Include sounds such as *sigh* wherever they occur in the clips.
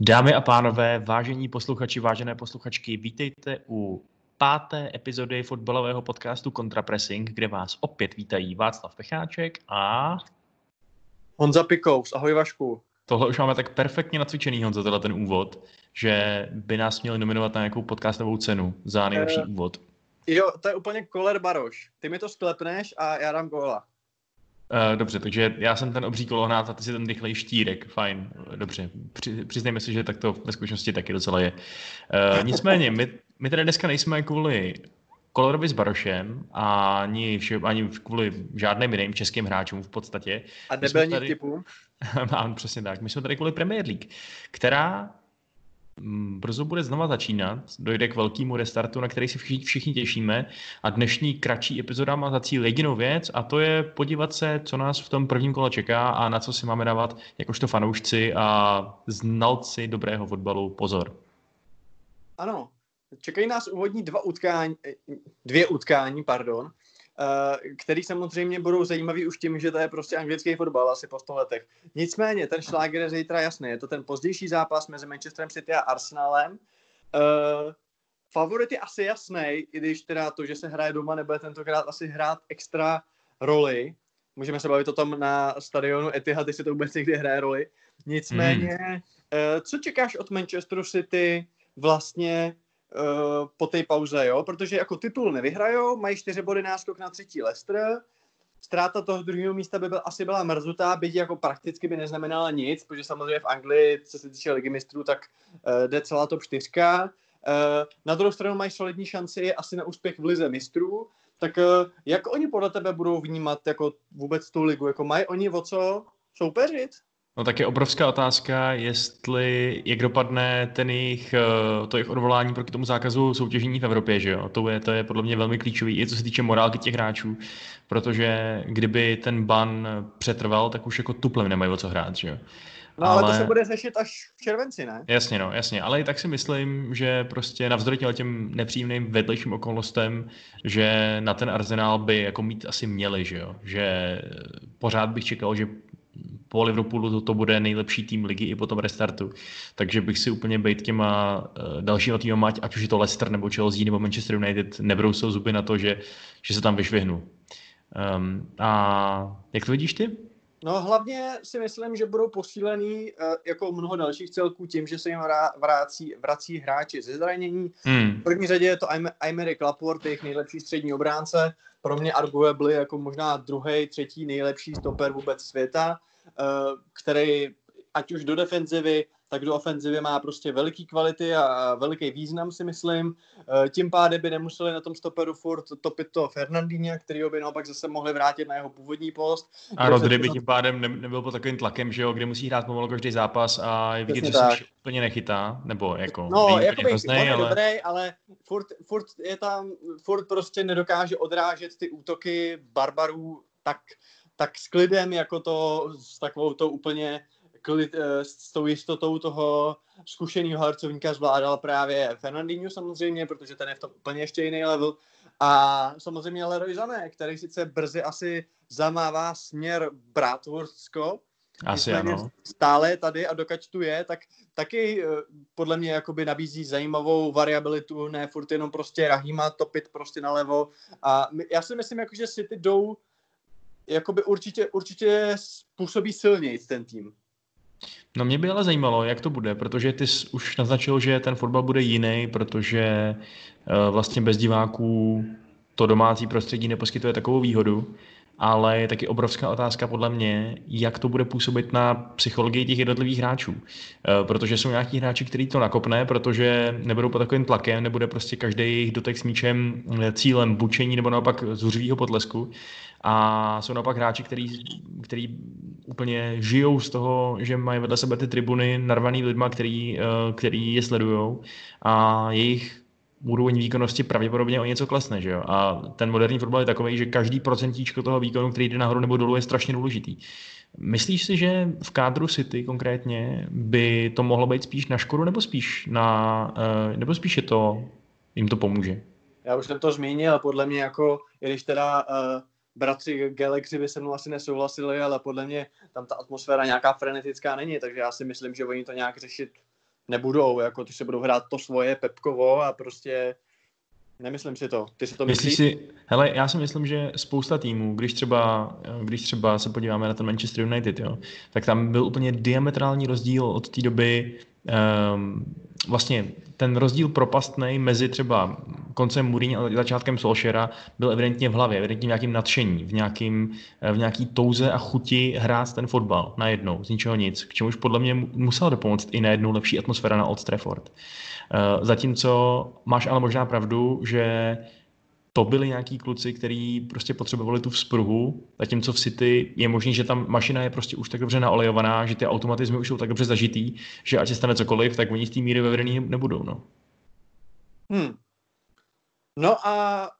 Dámy a pánové, vážení posluchači, vážené posluchačky, vítejte u páté epizody fotbalového podcastu Contrapressing, kde vás opět vítají Václav Pecháček a... Honza Pikous, ahoj Vašku. Tohle už máme tak perfektně nacvičený, Honza, tenhle ten úvod, že by nás měli nominovat na nějakou podcastovou cenu za nejlepší uh, úvod. Jo, to je úplně koler baroš. Ty mi to sklepneš a já dám góla. Uh, dobře, takže já jsem ten obří kolohnát a ty si ten rychlej štírek. Fajn, dobře. Při, přiznejme si, že tak to ve skutečnosti taky docela je. Uh, nicméně, my, my tady dneska nejsme kvůli Kolorovi s Barošem a ani, vše, ani kvůli žádným jiným českým hráčům v podstatě. A nebyl tady... typům? *laughs* Mám přesně tak. My jsme tady kvůli Premier League, která brzo bude znova začínat, dojde k velkému restartu, na který si všichni, těšíme. A dnešní kratší epizoda má za cíl jedinou věc a to je podívat se, co nás v tom prvním kole čeká a na co si máme dávat jakožto fanoušci a znalci dobrého fotbalu. Pozor. Ano, čekají nás úvodní dva utkání, dvě utkání, pardon, Eh, který samozřejmě budou zajímavý už tím, že to je prostě anglický fotbal asi po 100 letech. Nicméně, ten šláger je zítra jasný. Je to ten pozdější zápas mezi Manchesterem City a Arsenalem. Uh, favorit je asi jasný, i když teda to, že se hraje doma, nebude tentokrát asi hrát extra roli. Můžeme se bavit o tom na stadionu Etihad, jestli to vůbec někdy hraje roli. Nicméně, mm. uh, co čekáš od Manchesteru City vlastně uh, po té pauze, jo, protože jako titul nevyhrajou, mají čtyři body náskok na třetí Leicester, ztráta toho druhého místa by byl, asi byla mrzutá, byť jako prakticky by neznamenala nic, protože samozřejmě v Anglii, co se týče ligy mistrů, tak uh, jde celá top čtyřka. Uh, na druhou stranu mají solidní šanci asi na úspěch v lize mistrů, tak uh, jak oni podle tebe budou vnímat jako vůbec tu ligu? Jako mají oni o co soupeřit? No tak je obrovská otázka, jestli, jak dopadne ten jejich, eh, to jejich odvolání proti tomu zákazu soutěžení v Evropě, že jo? To je, to je podle mě velmi klíčový, i co se týče morálky těch hráčů, protože kdyby ten ban přetrval, tak už jako tuplem nemají o co hrát, že jo? No ale, ale to se bude řešit až v červenci, ne? Jasně, no, jasně. Ale i tak si myslím, že prostě navzdory těm nepříjemným vedlejším okolnostem, že na ten arzenál by jako mít asi měli, že jo? Že pořád bych čekal, že po Liverpoolu to, to bude nejlepší tým ligy i po tom restartu. Takže bych si úplně bejt těma uh, dalšíma týmama, ať už je to Leicester nebo Chelsea nebo Manchester United, nebrousil zuby na to, že, že se tam vyšvihnu. Um, a jak to vidíš ty? No hlavně si myslím, že budou posílený uh, jako mnoho dalších celků tím, že se jim vrací, vrací hráči ze zranění. Hmm. V první řadě je to Aymeric Laporte, jejich nejlepší střední obránce. Pro mě arguably jako možná druhý, třetí nejlepší stoper vůbec světa. Eh, který ať už do defenzivy, tak do ofenzivy má prostě veliký kvality a veliký význam, si myslím. Eh, tím pádem by nemuseli na tom stoperu furt topit to Fernandíně, který by naopak zase mohli vrátit na jeho původní post. A Rodry by tím pádem nebyl pod takovým tlakem, že jo, kde musí hrát pomalu každý zápas a je vidět, že se už úplně nechytá, nebo jako... No, jako by hroznej, ale... dobrý, ale furt, furt, je tam, furt prostě nedokáže odrážet ty útoky barbarů tak, tak s klidem, jako to s takovou to úplně klid, eh, s tou jistotou toho zkušeného harcovníka zvládal právě Fernandinho samozřejmě, protože ten je v tom úplně ještě jiný level. A samozřejmě Leroy Zané, který sice brzy asi zamává směr Bratwurstsko, asi ano. Stále tady a dokud tu je, tak taky eh, podle mě jakoby nabízí zajímavou variabilitu, ne furt jenom prostě Rahima topit prostě nalevo. A já si myslím, jako, že City jdou jakoby určitě, určitě způsobí silněji ten tým. No mě by ale zajímalo, jak to bude, protože ty jsi už naznačil, že ten fotbal bude jiný, protože uh, vlastně bez diváků to domácí prostředí neposkytuje takovou výhodu ale je taky obrovská otázka podle mě, jak to bude působit na psychologii těch jednotlivých hráčů. Eh, protože jsou nějaký hráči, kteří to nakopne, protože nebudou pod takovým tlakem, nebude prostě každý jejich dotek s míčem eh, cílem bučení nebo naopak zuřivého potlesku. A jsou naopak hráči, který, který úplně žijou z toho, že mají vedle sebe ty tribuny narvaný lidma, který, eh, který je sledují a jejich úroveň výkonnosti pravděpodobně o něco klesne. Že jo? A ten moderní fotbal je takový, že každý procentíčko toho výkonu, který jde nahoru nebo dolů, je strašně důležitý. Myslíš si, že v kádru City konkrétně by to mohlo být spíš na škodu, nebo spíš, na, eh, nebo spíš je to, jim to pomůže? Já už jsem to zmínil, podle mě jako, i když teda uh, bratři Galaxy by se mnou asi nesouhlasili, ale podle mě tam ta atmosféra nějaká frenetická není, takže já si myslím, že oni to nějak řešit nebudou, jako ty se budou hrát to svoje Pepkovo a prostě Nemyslím si to. Ty si to myslíš? myslíš? Si, hele, já si myslím, že spousta týmů, když třeba, když třeba se podíváme na ten Manchester United, jo, tak tam byl úplně diametrální rozdíl od té doby, um, vlastně ten rozdíl propastný mezi třeba koncem Mourinho a začátkem Solskjaera byl evidentně v hlavě, evidentně v nějakým nadšení, v, nějakým, v nějaký touze a chuti hrát ten fotbal najednou, z ničeho nic, k čemuž podle mě musela dopomoct i najednou lepší atmosféra na Old Trafford. Eh, zatímco máš ale možná pravdu, že to byli nějaký kluci, kteří prostě potřebovali tu vzpruhu, zatímco v City je možný, že tam mašina je prostě už tak dobře naolejovaná, že ty automatizmy už jsou tak dobře zažitý, že ať se stane cokoliv, tak oni z té míry vevedený nebudou. No. Hmm. No a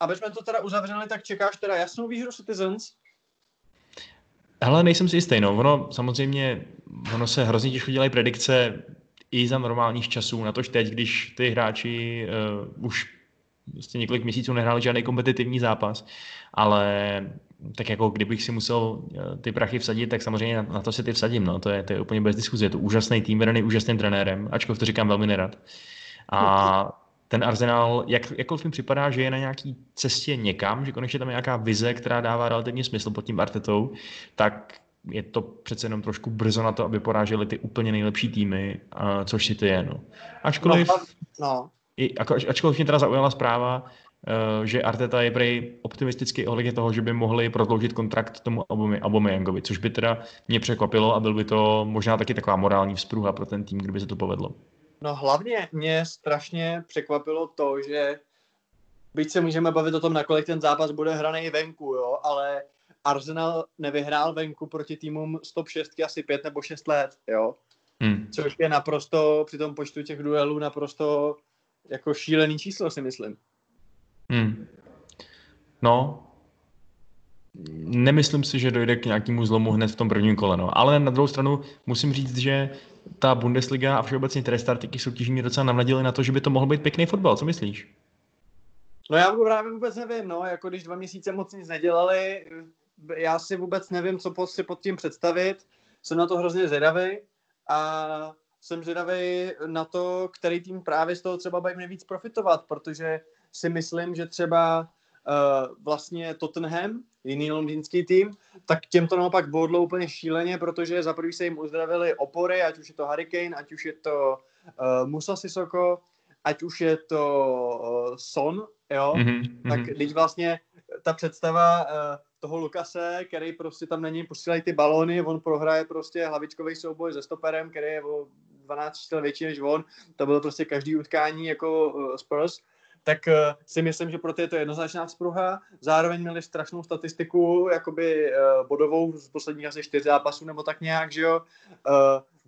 aby jsme to teda uzavřeli, tak čekáš teda jasnou výhru Citizens? Hele, nejsem si jistý, no. Ono samozřejmě, ono se hrozně těžko dělají predikce, i za normálních časů, na tož teď, když ty hráči uh, už vlastně několik měsíců nehráli žádný kompetitivní zápas, ale tak jako kdybych si musel eh, ty prachy vsadit, tak samozřejmě na, na to si ty vsadím, no. to, je, to je úplně bez diskuze, je to úžasný tým, vedený úžasným trenérem, ačkoliv to říkám velmi nerad. A ten Arsenal, jak, jakkoliv mi připadá, že je na nějaký cestě někam, že konečně tam je nějaká vize, která dává relativně smysl pod tím Artetou, tak je to přece jenom trošku brzo na to, aby poráželi ty úplně nejlepší týmy, což si to je. No. Ačkoliv, no, no. I, ačkoliv mě teda zaujala zpráva, uh, že Arteta je prej optimistický ohledně toho, že by mohli prodloužit kontrakt tomu Aubameyangоvi, což by teda mě překvapilo a byl by to možná taky taková morální vzpruha pro ten tým, kdyby se to povedlo. No hlavně mě strašně překvapilo to, že byť se můžeme bavit o tom, nakolik ten zápas bude hraný venku, jo, ale Arsenal nevyhrál venku proti týmům stop 6 asi 5 nebo 6 let, jo. Hmm. Což je naprosto při tom počtu těch duelů naprosto jako šílený číslo, si myslím. Hmm. No, nemyslím si, že dojde k nějakému zlomu hned v tom prvním kole, no. ale na druhou stranu musím říct, že ta Bundesliga a všeobecně ty restartiky soutěží mě docela navnadili na to, že by to mohl být pěkný fotbal. Co myslíš? No já právě vůbec nevím, no, jako když dva měsíce moc nic nedělali, já si vůbec nevím, co si pod tím představit. Jsem na to hrozně zvědavý a jsem zvědavý na to, který tým právě z toho třeba bude nejvíc profitovat, protože si myslím, že třeba uh, vlastně Tottenham, jiný londýnský tým, tak těm to naopak bodlo úplně šíleně, protože za prvý se jim uzdravili opory, ať už je to Hurricane, ať už je to uh, Musa Sissoko, ať už je to uh, Son, jo, mm-hmm. tak teď vlastně ta představa uh, toho Lukase, který prostě tam není, posílají ty balóny, on prohraje prostě hlavičkový souboj se stoperem, který je o 12 čísel větší než on, to bylo prostě každý utkání jako uh, Spurs, tak uh, si myslím, že pro ty je to jednoznačná vzpruha. Zároveň měli strašnou statistiku, jakoby uh, bodovou z posledních asi čtyř zápasů nebo tak nějak, že jo.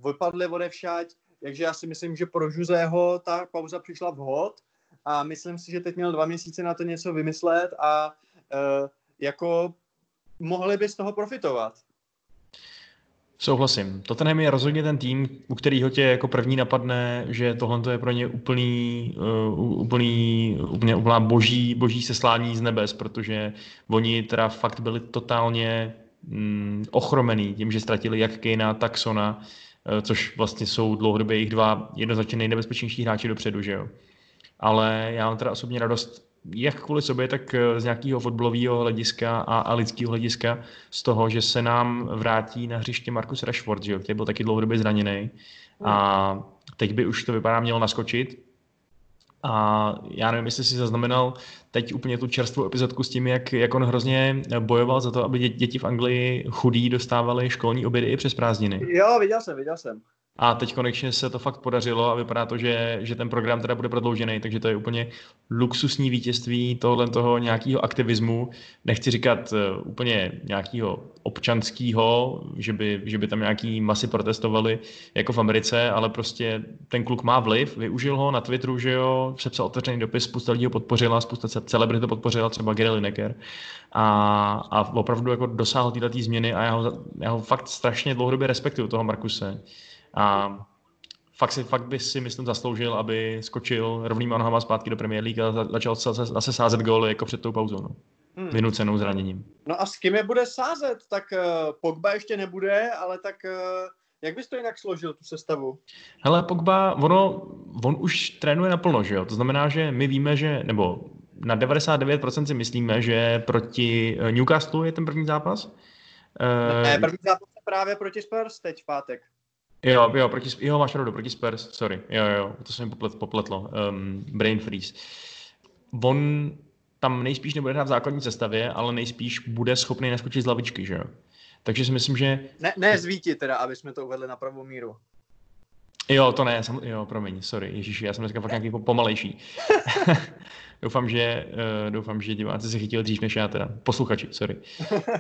Vypadli odevšať, takže já si myslím, že pro Žuzého ta pauza přišla vhod a myslím si, že teď měl dva měsíce na to něco vymyslet a jako mohli by z toho profitovat. Souhlasím. Tottenham je rozhodně ten tým, u kterého tě jako první napadne, že tohle je pro ně úplný, uh, úplný, úplně, úplná boží, boží seslání z nebes, protože oni teda fakt byli totálně mm, ochromený tím, že ztratili jak Kejna, tak Sona, uh, což vlastně jsou dlouhodobě jejich dva jednoznačně nejnebezpečnější hráči dopředu, že jo. Ale já mám teda osobně radost jak kvůli sobě, tak eh, z nějakého fotbalového hlediska a, a lidského hlediska z toho, že se nám vrátí na hřiště Markus Rashford, že, který byl taky dlouhodobě zraněný. A teď by už to vypadá mělo naskočit. A já nevím, jestli si zaznamenal teď úplně tu čerstvou epizodku s tím, jak, jak on hrozně bojoval za to, aby děti v Anglii chudí dostávali školní obědy i přes prázdniny. Jo, viděl jsem, viděl jsem. A teď konečně se to fakt podařilo a vypadá to, že, že ten program teda bude prodloužený, takže to je úplně luxusní vítězství tohle toho nějakého aktivismu. Nechci říkat uh, úplně nějakého občanského, že by, že by tam nějaký masy protestovali jako v Americe, ale prostě ten kluk má vliv, využil ho na Twitteru, že jo, sepsal otevřený dopis, spousta lidí ho podpořila, spousta celebrit to podpořila, třeba Gary Lineker. A, a opravdu jako dosáhl této změny a já ho, já ho fakt strašně dlouhodobě respektuju, toho Markuse. A fakt, si, fakt by si, myslím, zasloužil, aby skočil rovnýma nohama zpátky do Premier League a začal zase, zase sázet góly jako před tou pauzou. No. Hmm. Vynucenou zraněním. No a s kým je bude sázet? Tak uh, Pogba ještě nebude, ale tak uh, Jak bys to jinak složil, tu sestavu? Hele, Pogba, ono, on už trénuje naplno, že jo? To znamená, že my víme, že, nebo na 99% si myslíme, že proti eh, Newcastle je ten první zápas. Ne, první zápas je právě proti Spurs teď v pátek. Jo, jo, proti, jo, máš pravdu, proti Spurs, sorry, jo, jo, to se mi poplet, popletlo, um, brain freeze. On tam nejspíš nebude hrát v základní sestavě, ale nejspíš bude schopný naskočit z lavičky, že jo. Takže si myslím, že... Ne, ne zvíti teda, aby jsme to uvedli na pravou míru. Jo, to ne, sam, jo, promiň, sorry, ježiši, já jsem dneska fakt nějaký pomalejší. *laughs* doufám, že, uh, doufám, že diváci se chytili dřív než já teda, posluchači, sorry.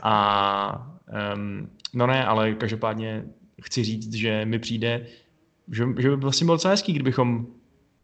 A, um, no ne, ale každopádně chci říct, že mi přijde, že, že by vlastně bylo docela hezký, kdybychom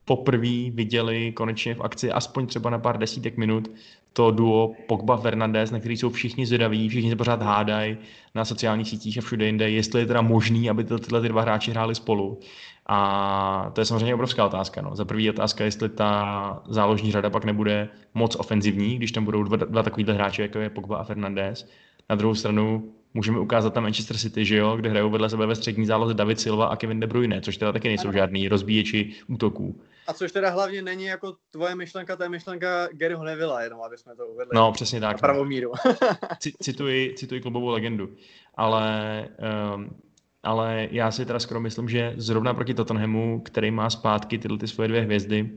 poprvé viděli konečně v akci aspoň třeba na pár desítek minut to duo Pogba Fernandez, na který jsou všichni zvědaví, všichni se pořád hádají na sociálních sítích a všude jinde, jestli je teda možný, aby to, tyhle ty dva hráči hráli spolu. A to je samozřejmě obrovská otázka. No. Za první otázka, jestli ta záložní řada pak nebude moc ofenzivní, když tam budou dva, dva takovýhle hráči, jako je Pogba a Fernandez. Na druhou stranu můžeme ukázat tam Manchester City, že jo, kde hrajou vedle sebe ve střední záloze David Silva a Kevin De Bruyne, což teda taky nejsou žádný rozbíječi útoků. A což teda hlavně není jako tvoje myšlenka, to je myšlenka Garyho Nevilla, jenom aby jsme to uvedli. No, přesně tak. Na pravou míru. *laughs* cituji, cituji klubovou legendu. Ale, um, ale já si teda skoro myslím, že zrovna proti Tottenhamu, který má zpátky tyhle ty svoje dvě hvězdy,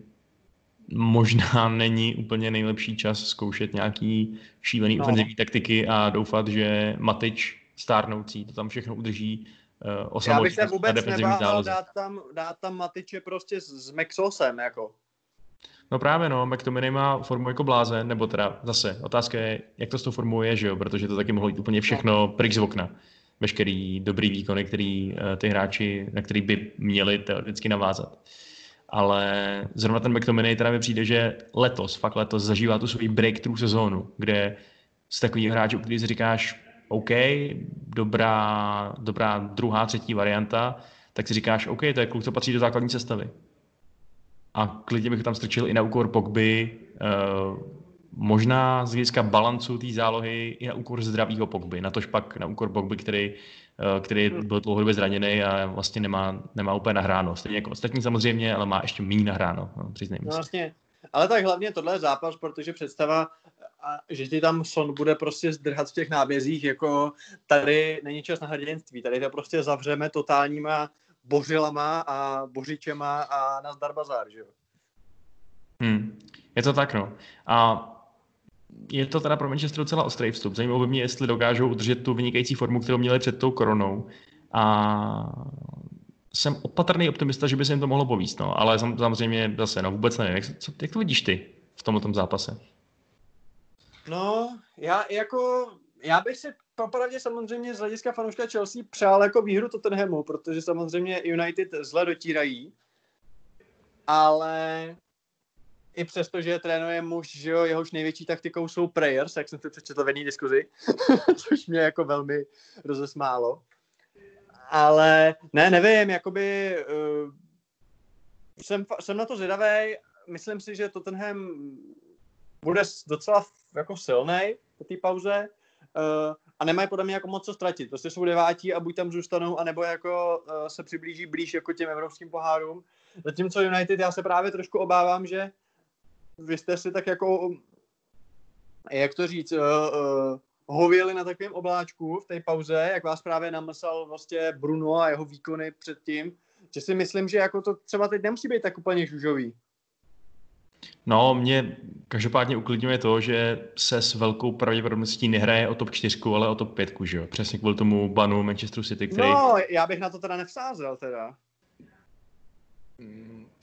možná *laughs* není úplně nejlepší čas zkoušet nějaký šílený no. ofenzivní taktiky a doufat, že Matič stárnoucí to tam všechno udrží uh, Já bych se vůbec nebál dát tam, dát tam Matiče prostě s, s Mexosem, jako. No právě no, McTominay má formu jako blázen, nebo teda zase, otázka je, jak to s tou formou je, že jo, protože to taky mohlo jít úplně všechno no. pryč z okna. Veškerý dobrý výkony, který uh, ty hráči, na který by měli teoreticky navázat. Ale zrovna ten McTominay teda mi přijde, že letos, fakt letos zažívá tu svou breakthrough sezónu, kde z takových hráčů, který si říkáš, OK, dobrá, dobrá druhá, třetí varianta, tak si říkáš, OK, to je kluk, co patří do základní sestavy. A klidně bych tam strčil i na úkor Pogby, uh, možná z hlediska balancu té zálohy i na úkor zdravého Pogby, na tož pak na úkor Pogby, který, uh, který hmm. byl dlouhodobě zraněný a vlastně nemá, nemá úplně nahráno. Stejně jako ostatní samozřejmě, ale má ještě méně nahráno, no, přiznejme no, vlastně. Ale tak hlavně tohle je zápas, protože představa že ti tam Son bude prostě zdrhat v těch nábězích, jako tady není čas na hrdinství, tady to prostě zavřeme totálníma bořilama a božičema a na zdar bazár, že jo? Hmm. Je to tak, no. A je to teda pro Manchester docela ostrý vstup. Zajímalo by mě, jestli dokážou udržet tu vynikající formu, kterou měli před tou koronou. A jsem opatrný optimista, že by se jim to mohlo povíst, no. ale samozřejmě zase, no vůbec nevím. Jak, co, jak to vidíš ty v tomto zápase? No, já jako, já bych si popravdě samozřejmě z hlediska fanouška Chelsea přál jako výhru Tottenhamu, protože samozřejmě United zle dotírají, ale i přesto, že trénuje muž, že jo, jehož největší taktikou jsou prayers, jak jsem si přečetl v jedné diskuzi, *laughs* což mě jako velmi rozesmálo. Ale ne, nevím, jakoby uh, jsem, jsem na to zvědavý. Myslím si, že Tottenham bude docela jako silný po té pauze uh, a nemají podle mě jako moc co ztratit. Prostě jsou devátí a buď tam zůstanou, anebo jako uh, se přiblíží blíž jako těm evropským pohárům. Zatímco United, já se právě trošku obávám, že vy jste si tak jako, jak to říct, uh, uh, hověli na takovém obláčku v té pauze, jak vás právě namlsal vlastně Bruno a jeho výkony předtím, že si myslím, že jako to třeba teď nemusí být tak úplně žužový. No, mě každopádně uklidňuje to, že se s velkou pravděpodobností nehraje o top 4, ale o top 5, že jo? Přesně kvůli tomu banu Manchester City, který... No, já bych na to teda nevsázel teda.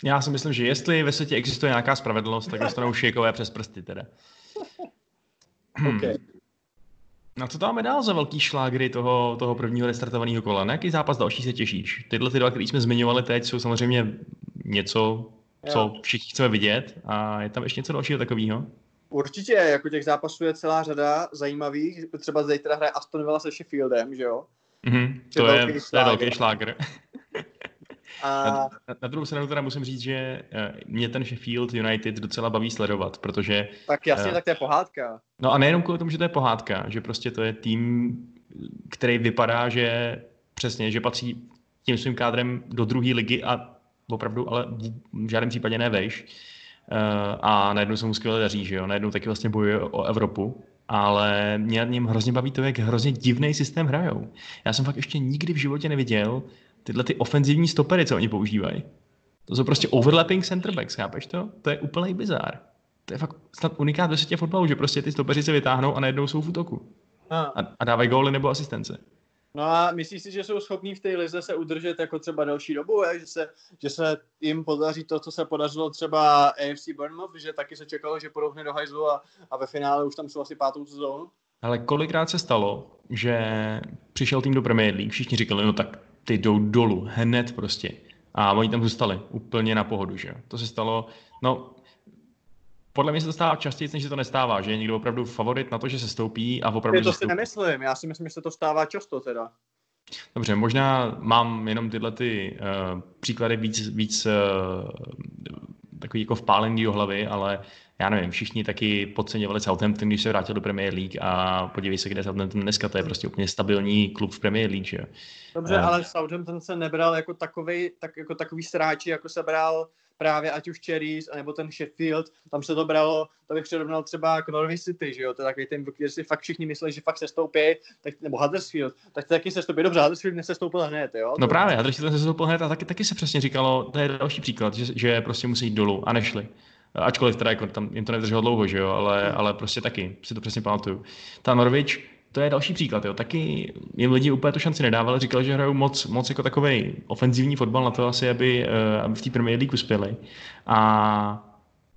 Já si myslím, že jestli ve světě existuje nějaká spravedlnost, tak dostanou šejkové přes prsty teda. okay. Na co tam máme dál za velký šlágry toho, toho prvního restartovaného kola? Na jaký zápas další se těšíš? Tyhle ty dva, které jsme zmiňovali teď, jsou samozřejmě něco, co všichni chceme vidět. A je tam ještě něco dalšího takového? Určitě, jako těch zápasů je celá řada zajímavých. Třeba zítra hraje Aston Villa se Sheffieldem, že jo? Mm-hmm, to, je, velký to je velký šlágr. A... Na, na, na druhou stranu teda musím říct, že uh, mě ten Sheffield United docela baví sledovat, protože... Tak jasně, uh, tak to je pohádka. No a nejenom kvůli tomu, že to je pohádka, že prostě to je tým, který vypadá, že přesně, že patří tím svým kádrem do druhé ligy a opravdu, ale v žádném případě ne vejš. Uh, a najednou se mu skvěle daří, že jo? Najednou taky vlastně bojuje o Evropu, ale mě na něm hrozně baví to, jak hrozně divný systém hrajou. Já jsem fakt ještě nikdy v životě neviděl tyhle ty ofenzivní stopery, co oni používají. To jsou prostě overlapping center backs, chápeš to? To je úplný bizár. To je fakt snad unikát ve světě fotbalu, že prostě ty stopeři se vytáhnou a najednou jsou v útoku. A, a dávají góly nebo asistence. No a myslíš si, že jsou schopní v té lize se udržet jako třeba další dobu, je? Že, se, že se jim podaří to, co se podařilo třeba AFC Bournemouth, že taky se čekalo, že půjdou do hajzlu a, a ve finále už tam jsou asi pátou sezónu? Ale kolikrát se stalo, že přišel tým do Premier League, všichni říkali, no tak ty jdou dolů, hned prostě. A oni tam zůstali úplně na pohodu, že jo. To se stalo, no podle mě se to stává častěji, než se to nestává, že je někdo opravdu favorit na to, že se stoupí a opravdu... Je to si nemyslím, já si myslím, že se to stává často teda. Dobře, možná mám jenom tyhle ty uh, příklady víc, víc uh, takový jako vpálený do hlavy, ale já nevím, všichni taky podceňovali Southampton, když se vrátil do Premier League a podívej se, kde Southampton dneska, to je prostě úplně stabilní klub v Premier League, že Dobře, uh, ale Southampton se nebral jako takový, tak, jako takový sráči, jako se bral právě ať už Cherries, nebo ten Sheffield, tam se to bralo, to bych přirovnal třeba k Norwich City, že jo, to je takový ten, když si fakt všichni myslí, že fakt se stoupí, tak, nebo Huddersfield, tak to taky se stoupí, dobře, Huddersfield nesestoupil hned, jo. No právě, Huddersfield nesestoupil hned a taky, taky se přesně říkalo, to je další příklad, že, že prostě musí jít dolů a nešli. Ačkoliv teda jako tam jim to nevydrželo dlouho, že jo, ale, ale prostě taky, si to přesně pamatuju. Ta Norwich, to je další příklad. Jo. Taky jim lidi úplně tu šanci nedávali, říkali, že hrajou moc, moc jako takový ofenzivní fotbal na to asi, aby, uh, aby v té Premier League uspěli. A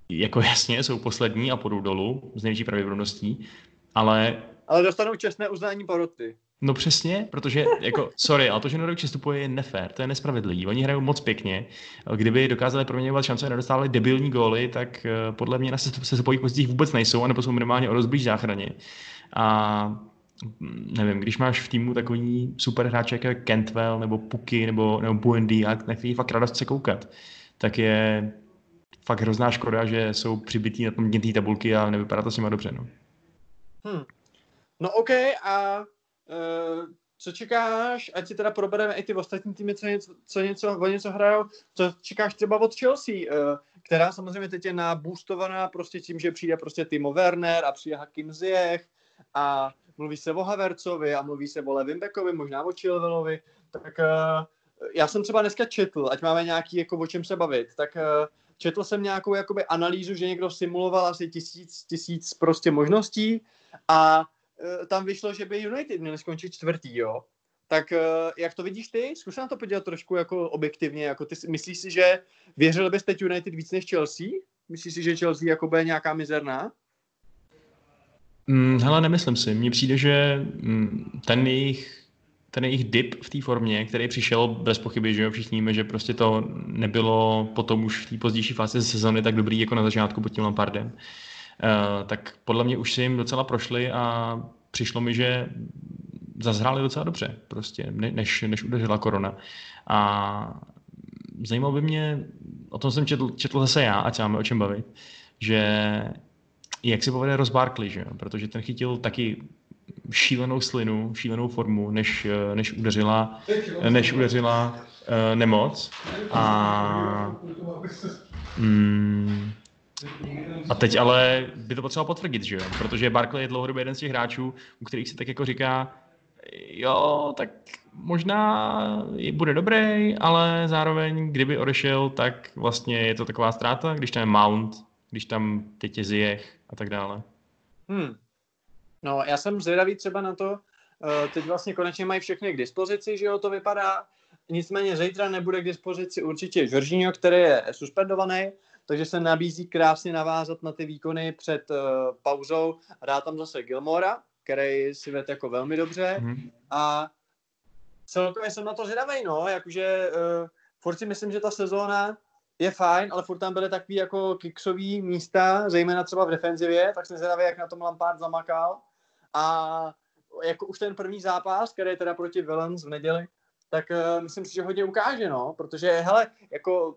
jako jasně jsou poslední a půjdou dolů z největší pravděpodobností, ale... Ale dostanou čestné uznání poroty. No přesně, protože, jako, *laughs* sorry, ale to, že Norwich přestupuje je nefér, to je nespravedlivý. Oni hrajou moc pěkně. Kdyby dokázali proměňovat šance a nedostávali debilní góly, tak uh, podle mě na se, se spojích pozicích vůbec nejsou, anebo jsou minimálně o rozblíž záchraně. A nevím, když máš v týmu takový super hráče jako Kentwell nebo Puky nebo, nebo Buendy a na který fakt radost se koukat, tak je fakt hrozná škoda, že jsou přibití na tom té tabulky a nevypadá to s nima dobře. No, hmm. no OK, a uh, co čekáš, ať si teda probereme i ty ostatní týmy, co něco, co něco, o něco hrajou, co čekáš třeba od Chelsea, uh, která samozřejmě teď je naboostovaná prostě tím, že přijde prostě Timo Werner a přijde Hakim Ziyech a mluví se o Havercovi a mluví se o Levin Beckovi, možná o Chilvelovi, tak uh, já jsem třeba dneska četl, ať máme nějaký jako o čem se bavit, tak uh, četl jsem nějakou jakoby analýzu, že někdo simuloval asi tisíc, tisíc prostě možností a uh, tam vyšlo, že by United měli skončit čtvrtý, jo. Tak jak to vidíš ty? Zkus na to podívat trošku jako objektivně. Jako ty, myslíš si, že věřil bys teď United víc než Chelsea? Myslíš si, že Chelsea jako bude nějaká mizerná? Mm, hele, nemyslím si. Mně přijde, že mm, ten jejich ten jejich dip v té formě, který přišel bez pochyby, že jo, všichni víme, že prostě to nebylo potom už v té pozdější fázi sezóny tak dobrý jako na začátku pod tím Lampardem. Uh, tak podle mě už si jim docela prošli a přišlo mi, že zazhráli docela dobře, prostě, než, než udeřila korona. A zajímalo by mě, o tom jsem četl, četl zase já, ať se máme o čem bavit, že jak si povede Ross Barkley, že? protože ten chytil taky šílenou slinu, šílenou formu, než, než udeřila, než udeřila uh, nemoc. A, mm, a teď ale by to potřeba potvrdit, že jo? Protože Barkley je dlouhodobě jeden z těch hráčů, u kterých se tak jako říká, jo, tak možná bude dobrý, ale zároveň, kdyby odešel, tak vlastně je to taková ztráta, když je Mount, když tam teď je Ziyech a tak dále. Hmm. No, já jsem zvědavý třeba na to, uh, teď vlastně konečně mají všechny k dispozici, že jo, to vypadá. Nicméně zítra nebude k dispozici určitě Jorginho, který je suspendovaný, takže se nabízí krásně navázat na ty výkony před uh, pauzou a dá tam zase Gilmora, který si ved jako velmi dobře mm-hmm. a celkově jsem na to zvědavý, no, jakože uh, furt si myslím, že ta sezóna je fajn, ale furt tam byly takový jako kiksový místa, zejména třeba v defenzivě, tak jsem zvědavý, jak na tom Lampard zamakal. A jako už ten první zápas, který je teda proti Villains v neděli, tak uh, myslím si, že hodně ukáže, no, protože hele, jako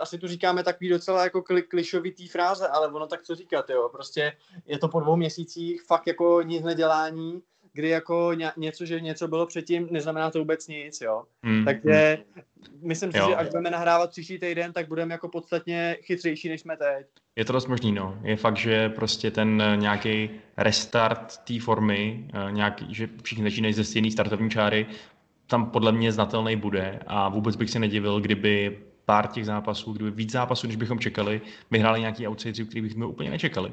asi tu říkáme takový docela jako kli, klišovitý fráze, ale ono tak co říkat, jo, prostě je to po dvou měsících fakt jako nic nedělání, kdy jako něco, že něco bylo předtím, neznamená to vůbec nic, jo. Mm, Takže mm. myslím si, jo. že až budeme nahrávat příští týden, tak budeme jako podstatně chytřejší, než jsme teď. Je to dost možný, no. Je fakt, že prostě ten eh, nějaký restart té formy, eh, nějaký, že všichni začínají ze stejné startovní čáry, tam podle mě znatelný bude a vůbec bych se nedivil, kdyby pár těch zápasů, kdyby víc zápasů, než bychom čekali, vyhráli nějaký outsideri, který bychom úplně nečekali.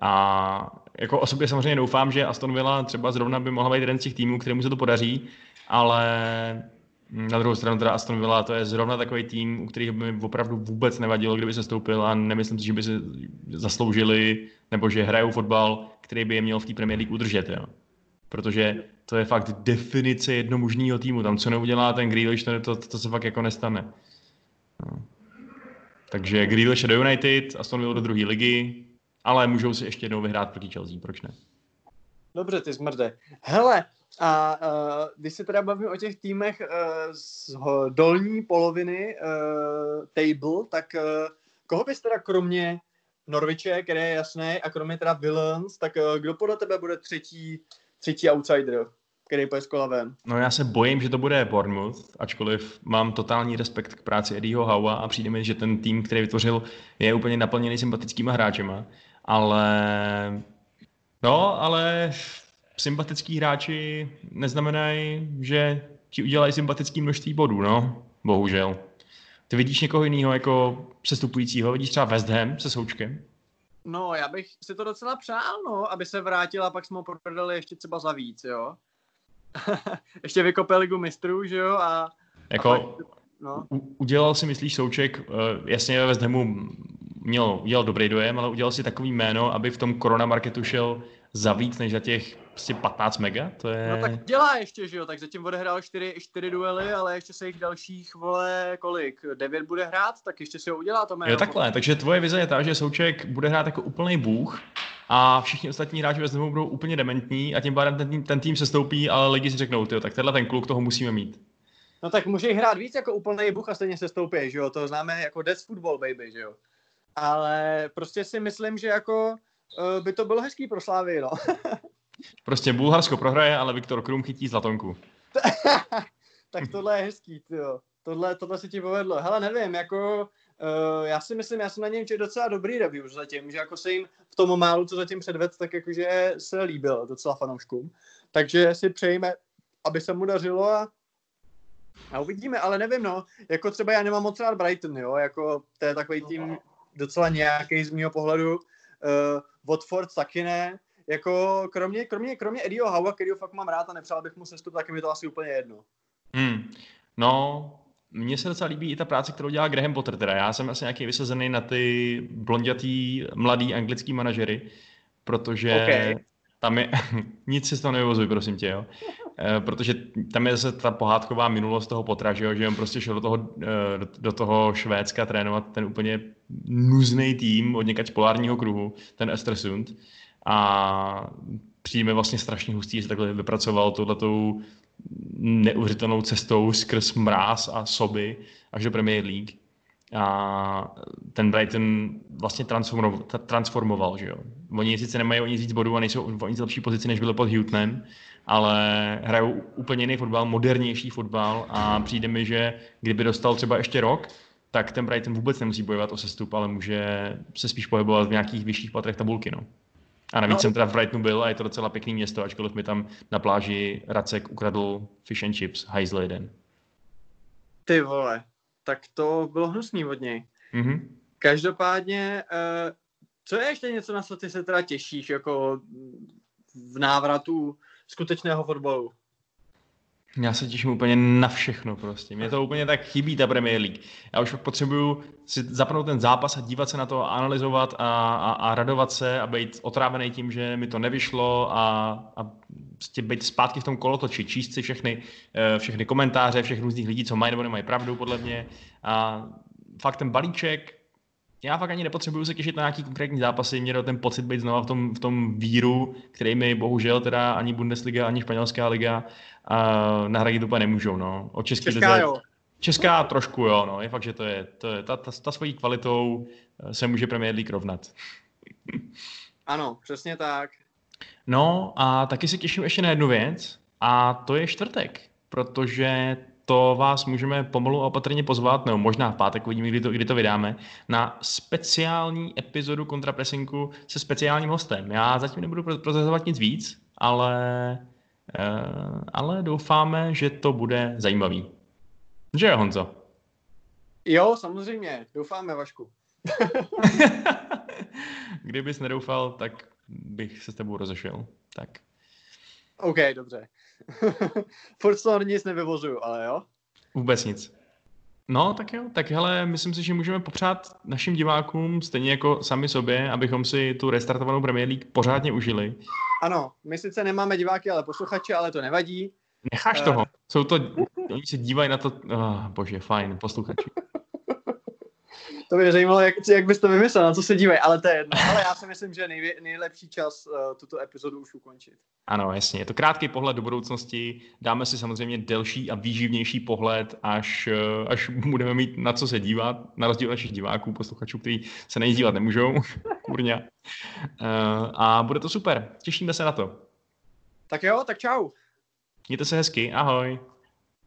A jako osobně samozřejmě doufám, že Aston Villa třeba zrovna by mohla být jeden z těch týmů, kterému se to podaří, ale na druhou stranu teda Aston Villa to je zrovna takový tým, u kterých by mi opravdu vůbec nevadilo, kdyby se stoupil a nemyslím si, že by se zasloužili nebo že hrajou fotbal, který by je měl v té Premier League udržet. Jo. Protože to je fakt definice jednomužního týmu. Tam, co neudělá ten Grealish, to, to, to se fakt jako nestane. No. Takže Grealish do United, Aston Villa do druhé ligy, ale můžou si ještě jednou vyhrát proti Chelsea, proč ne? Dobře, ty zmrde. Hele, a uh, když se teda bavím o těch týmech uh, z dolní poloviny uh, table, tak uh, koho bys teda kromě Norviče, který je jasný, a kromě teda Villains, tak uh, kdo podle tebe bude třetí, třetí outsider? který půjde z kola ven. No já se bojím, že to bude Bournemouth, ačkoliv mám totální respekt k práci Eddieho Howa a přijde mi, že ten tým, který vytvořil, je úplně naplněný sympatickýma hráčema ale no, ale sympatický hráči neznamenají, že ti udělají sympatický množství bodů, no, bohužel. Ty vidíš někoho jiného jako přestupujícího, vidíš třeba West Ham se Součkem? No, já bych si to docela přál, no, aby se vrátila, pak jsme ho prodali ještě třeba za víc, jo. *laughs* ještě vykopel ligu mistrů, že jo, a... Jako, a pak, no. udělal si, myslíš, Souček, uh, jasně ve West Hamu měl, udělal dobrý dojem, ale udělal si takový jméno, aby v tom korona marketu šel za víc než za těch prostě 15 mega, to je... No tak dělá ještě, že jo, tak zatím odehrál 4, 4 duely, ale ještě se jich dalších, vole, kolik, 9 bude hrát, tak ještě si ho udělá to jméno. Jo takhle, takže tvoje vize je ta, že Souček bude hrát jako úplný bůh a všichni ostatní hráči ve Znemu budou úplně dementní a tím pádem ten tým, ten tým se stoupí, ale lidi si řeknou, tyjo, tak tenhle ten kluk toho musíme mít. No tak může hrát víc jako úplný bůh a stejně se stoupí, že jo, to známe jako Death Football Baby, že jo ale prostě si myslím, že jako uh, by to bylo hezký pro Slávy, no. *laughs* prostě Bulharsko prohraje, ale Viktor Krum chytí zlatonku. *laughs* tak tohle je hezký, jo. Tohle, tohle se ti povedlo. Hele, nevím, jako uh, já si myslím, já jsem na něm četl docela dobrý review zatím, že jako se jim v tom málu, co zatím předved, tak jakože se líbil docela fanouškům. Takže si přejme, aby se mu dařilo a a uvidíme, ale nevím, no, jako třeba já nemám moc rád Brighton, jo, jako to je takový tým, docela nějaký z mého pohledu. Uh, Watford taky ne. Jako kromě, kromě, kromě Eddieho Howa, kterýho fakt mám rád a nepřál bych mu sestup, tak mi to asi úplně jedno. Hmm. No, mně se docela líbí i ta práce, kterou dělá Graham Potter. Teda já jsem asi nějaký vysazený na ty blondětý, mladý anglický manažery, protože okay. tam je, *laughs* nic si z toho nevyvozuj, prosím tě, jo. Eh, protože tam je zase ta pohádková minulost toho Potra, že, jo? že on prostě šel do toho, eh, do toho Švédska trénovat ten úplně nuzný tým od někač polárního kruhu, ten Estersund. A přijme vlastně strašně hustý, že takhle vypracoval touhletou neuvěřitelnou cestou skrz mráz a soby až do Premier League. A ten Brighton vlastně transformoval, transformoval že jo. Oni sice nemají o nic víc bodů a nejsou o nic lepší pozici, než bylo pod Hutnem, ale hrajou úplně jiný fotbal, modernější fotbal a přijde mi, že kdyby dostal třeba ještě rok, tak ten Brighton vůbec nemusí bojovat o sestup, ale může se spíš pohybovat v nějakých vyšších patrech tabulky. No. A navíc no. jsem teda v Brightonu byl a je to docela pěkný město, ačkoliv mi tam na pláži Racek ukradl fish and chips, hajzl jeden. Ty vole, tak to bylo hnusný od něj. Mm-hmm. Každopádně, uh, co je ještě něco, na co ty se teda těšíš, jako v návratu skutečného fotbalu. Já se těším úplně na všechno prostě. Mě to úplně tak chybí, ta Premier League. Já už potřebuju si zapnout ten zápas a dívat se na to, analyzovat a, a, a radovat se a být otrávený tím, že mi to nevyšlo a, a prostě být zpátky v tom kolotoči, číst si všechny, eh, všechny komentáře všech různých lidí, co mají nebo nemají pravdu podle mě. A fakt ten balíček já fakt ani nepotřebuju se těšit na nějaký konkrétní zápasy, mě ten pocit být znova v tom, v tom víru, který mi bohužel teda ani Bundesliga, ani španělská liga uh, nahradit úplně nemůžou. No. O český Česká, lize, jo. Česká trošku, jo, no. je fakt, že to je, to je ta, ta, ta svojí kvalitou se může Premier League rovnat. *laughs* ano, přesně tak. No a taky se těším ještě na jednu věc a to je čtvrtek, protože to vás můžeme pomalu a opatrně pozvat, nebo možná v pátek uvidíme, kdy to, kdy to vydáme, na speciální epizodu kontrapresinku se speciálním hostem. Já zatím nebudu prozrazovat nic víc, ale, uh, ale doufáme, že to bude zajímavý. Že jo, Honzo? Jo, samozřejmě. Doufáme, Vašku. *laughs* Kdybys nedoufal, tak bych se s tebou rozešel. Tak. OK, dobře. *laughs* Furt z toho nic nevyvozuju, ale jo? Vůbec nic. No, tak jo, tak hele, myslím si, že můžeme popřát našim divákům, stejně jako sami sobě, abychom si tu restartovanou Premier League pořádně užili. Ano, my sice nemáme diváky, ale posluchače, ale to nevadí. Necháš uh... toho. Jsou to, oni se dívají na to, oh, bože, fajn, posluchači. *laughs* To by zajímalo, jak, jak bys to vymyslel, na co se dívají, ale to je jedno. Ale já si myslím, že nejvě, nejlepší čas uh, tuto epizodu už ukončit. Ano, jasně. Je to krátký pohled do budoucnosti. Dáme si samozřejmě delší a výživnější pohled, až, uh, až budeme mít na co se dívat, na rozdíl od našich diváků, posluchačů, kteří se na dívat nemůžou. *laughs* Kurňa. Uh, a bude to super. Těšíme se na to. Tak jo, tak čau. Mějte se hezky. Ahoj.